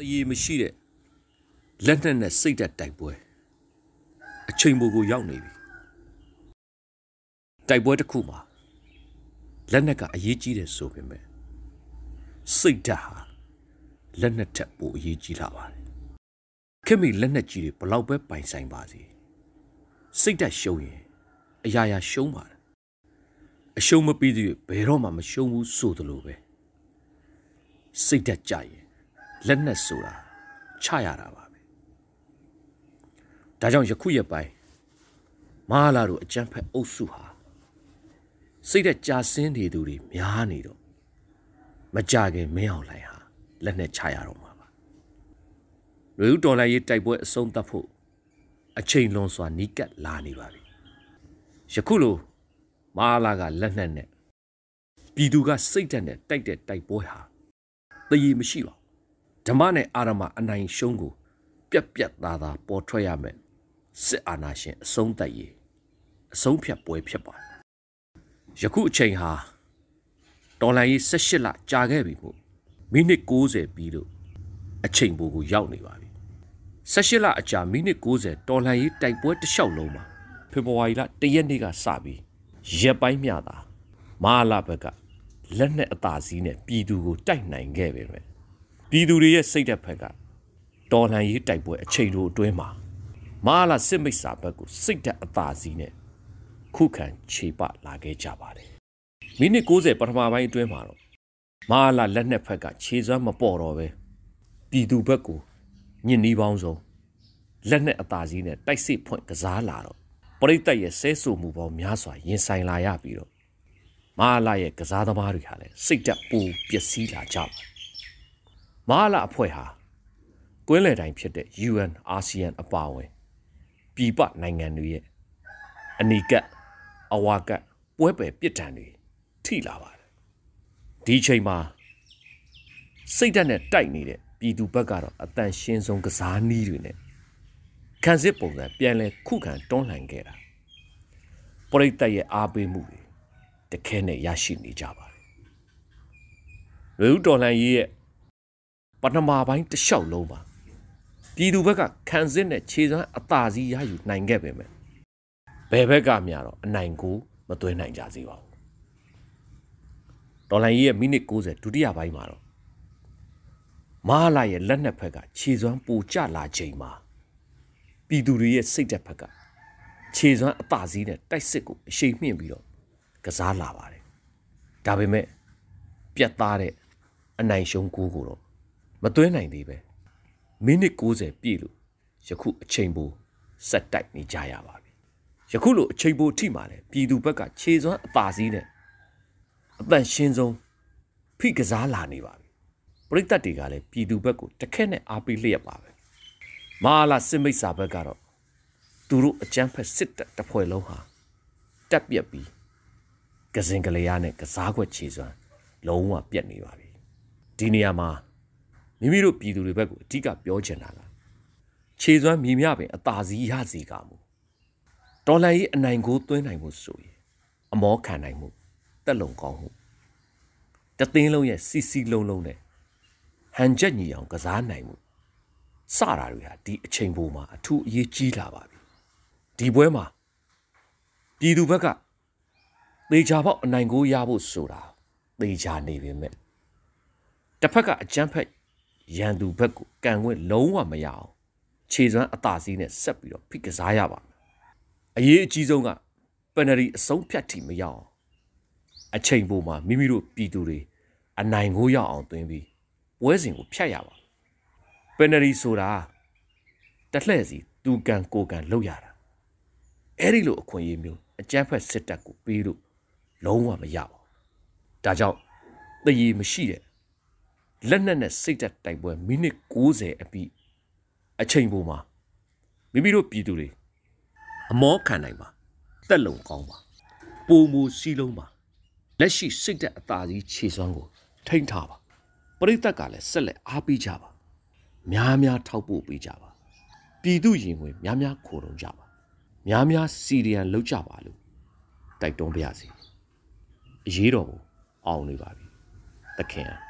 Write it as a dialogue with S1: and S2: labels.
S1: တရေမရှိတဲ့လက်နက်နဲ့စိတ်သက်တိုက်ပွဲအချိန်ပိုကိုရောက်နေပြီတိုက်ပွဲတစ်ခုမှာလက်နက်ကအရေးကြီးတယ်ဆိုပေမဲ့စိတ်ဓာတ်ဟာလက်နက်ထက်ပိုအရေးကြီးလာပါတယ်ခင်မီလက်နက်ကြီးတွေဘလောက်ပဲပိုင်ဆိုင်ပါစေစိတ်ဓာတ်ရှုံးရင်အရာရာရှုံးပါတယ်အရှုံးမပြီးသေးဘယ်တော့မှမရှုံးဘူးဆိုသလိုပဲစိတ်ဓာတ်ကြရင် လက်နက်ဆိုတာချရတာပါပဲဒါကြောင့်ယခုရက်ပိုင်းမဟာလာတို့အကြမ်းဖက်အုပ်စုဟာစိတ်ဓာတ်ကြာဆင်းနေသူတွေများနေတော့မကြခင်မင်းအောင်လှိုင်ဟာလက်နဲ့ချရတော့မှာပါလူဦးတော်လိုက်ရေးတိုက်ပွဲအဆုံးသတ်ဖို့အချိန်လွန်စွာနီးကပ်လာနေပါပြီယခုလိုမဟာလာကလက်နဲ့နဲ့ပြည်သူကစိတ်ဓာတ်နဲ့တိုက်တဲ့တိုက်ပွဲဟာတည်ရမရှိပါ ဓမ္မနဲ့အာရမအနိုင်ရှုံးကို ပြက်ပြက်သားသားပေါ်ထွက်ရမယ်စစ်အာဏာရှင်အဆုံးသတ်ရေးအဆုံးဖြတ်ပွဲဖြစ်ပါတယ်ယခုအချိန်ဟာတော်လိုင်းရေး18လကြာခဲ့ပြီမို့မိနစ်60ပြီးလို့အချိန်ပိုကိုရောက်နေပါပြီ18လအကြာမိနစ်60တော်လိုင်းရေးတိုက်ပွဲတစ်လျှောက်လုံးမှာဖေဖော်ဝါရီလ1ရက်နေ့ကစပြီးရက်ပိုင်းမြတာမဟာလဘက်ကလက်နဲ့အသာစီးနဲ့ပြည်သူကိုတိုက်နိုင်ခဲ့ပေမဲ့ ပြည်သူတွေရဲ့စိတ်သက်ဖက်ကတော်လှန်ရေးတိုက်ပွဲအချိန်တို့အတွင်းမှာမဟာလစစ်မိတ်စာဘက်ကိုစိတ်သက်အသာစီးနဲ့ခုခံခြေပလာခဲ့ကြပါတယ်မိနစ်60ပထမပိုင်းအတွင်းမှာတော့မဟာလလက်နှစ်ဖက်ကခြေစွမ်းမပေါ်တော့ပဲပြည်သူဘက်ကိုညင်နီးပေါင်းဆုံးလက်နဲ့အသာစီးနဲ့တိုက်စစ်ဖွင့်ကစားလာတော့ပရိသတ်ရဲ့ဆဲဆူမှုပေါင်းများစွာရင်ဆိုင်လာရပြီးတော့မဟာလရဲ့ကစားသမားတွေဟာလည်းစိတ်တက်ပူပျက်စီးလာကြပါ မဟာလအဖွဲ့ဟာကွင်းလယ်တိုင်းဖြစ်တဲ့ UN ASEAN အပါအဝင်ပြည်ပနိုင်ငံတွေရဲ့အနီကပ်အဝါကပ်ပွဲပယ်ပြစ်ဒဏ်တွေထိလာပါတယ်ဒီချိန်မှာစိတ်ဓာတ်နဲ့တိုက်နေတဲ့ပြည်သူဘက်ကတော့အတန်ရှင်းဆုံးကစားနည်းတွေနဲ့ခံစစ်ပုံစံပြန်လဲခုခံတွန်းလှန်ခဲ့တာပရိသတ်ရဲ့အားပေးမှုတွေတခဲနဲ့ရရှိနေကြပါတယ်လူဦးတော်လှန်ရေးရဲ့ ပထမပိုင်းတစ်လျှောက်လုံးပါပြည်သူဘက်ကခံစစ်နဲ့ခြေစွမ်းအသာစီးရယူနိုင်ခဲ့ပေမဲ့ဘယ်ဘက်ကမြတော့အနိုင်ကိုမသွင်းနိုင်ကြစေပါဘူးဒေါ်လာကြီးရဲ့မိနစ်60ဒုတိယပိုင်းမှာတော့မဟာလာရဲ့လက်နက်ဖက်ကခြေစွမ်းပိုကျလာချိန်မှာပြည်သူတွေရဲ့စိတ်သက်ဖက်ကခြေစွမ်းအသာစီးနဲ့တိုက်စစ်ကိုအရှိန်မြင့်ပြီးတော့ကစားလာပါတယ်ဒါပေမဲ့ပြတ်သားတဲ့အနိုင်ရှုံးကိုကိုတော့ မသွင်းနိုင်သေးပဲမိနစ်60ပြည့်လို့ယခုအချိန်ပိုဆက်တိုက်နေကြရပါပြီယခုလိုအချိန်ပိုထိမှလည်းပြည်သူဘက်ကခြေစွမ်းအသာစီးနဲ့အတန်ရှင်းဆုံးဖိကစားလာနေပါပြီပရိသတ်တွေကလည်းပြည်သူဘက်ကိုတခက်နဲ့အားပေးလျက်ပါပဲမဟာလာစစ်မိတ်စာဘက်ကတော့သူတို့အကြမ်းဖက်စစ်တပ်တစ်ဖွဲ့လုံးဟာတက်ပြက်ပြီးကစင်ကလေးရနဲ့ကစားခွက်ခြေစွမ်းလုံးဝပြက်နေပါပြီဒီနေရာမှာ မိမိတို့ပြည်သူတွေဘက်ကိုအဓိကပြောချင်တာကခြေစွမ်းမြည်မြပင်အသာစီးရစီကမှုတော်လန်ရေးအနိုင်ကိုသွင်းနိုင်မှုဆိုရင်အမောခံနိုင်မှုတက်လုံကောင်းမှုတသိန်းလုံးရဲ့စီစီလုံးလုံးနဲ့ဟန်ချက်ညီအောင်ကစားနိုင်မှုစတာတွေဟာဒီအချိန်ပိုမှာအထူးအရေးကြီးလာပါပြီဒီပွဲမှာပြည်သူဘက်ကသေချာပေါက်အနိုင်ကိုရဖို့ဆိုတာသေချာနေပေမဲ့တစ်ဖက်ကအကြမ်းဖက် ရန်သူဘက်ကိုကန်ခွင့်လုံးဝမရအောင်ခြေစွမ်းအသာစီးနဲ့ဆက်ပြီးတော့ဖိကစားရပါမယ်အရေးအကြီးဆုံးကပန်နရီအဆုံးဖြတ်ထိမရအောင်အချိန်ပိုမှာမိမိတို့ပြည်သူတွေအနိုင်ကိုရအောင်သွင်းပြီးပွဲစဉ်ကိုဖျက်ရပါပန်နရီဆိုတာတလှဲ့စီသူကန်ကိုကန်လောက်ရတာအဲ့ဒီလိုအခွင့်အရေးမျိုးအကြမ်းဖက်စစ်တပ်ကိုပေးလို့လုံးဝမရပါဘူးဒါကြောင့်တည်ရမရှိတဲ့ လက်နက်နဲ့စိတ်သက်တိုက်ပွဲမိနစ်60အပြီးအချိန်ပိုမှာမိမိတို့ပြည်သူတွေအမောခံနိုင်ပါတက်လုံကောင်းပါပုံမူစီလုံးပါလက်ရှိစိတ်သက်အသာကြီးခြေစွမ်းကို ထိမ့်ထားပါပရိသတ်ကလည်းဆက်လက်အားပေးကြပါများများထောက်ပို့ပေးကြပါပြည်သူရင်ဝင်များများခိုးတုံကြပါများများစီရီယံလောက်ကြပါလို့တိုက်တွန်းပါရစေအရေးတော်ကိုအောင်နေပါပြီသခင်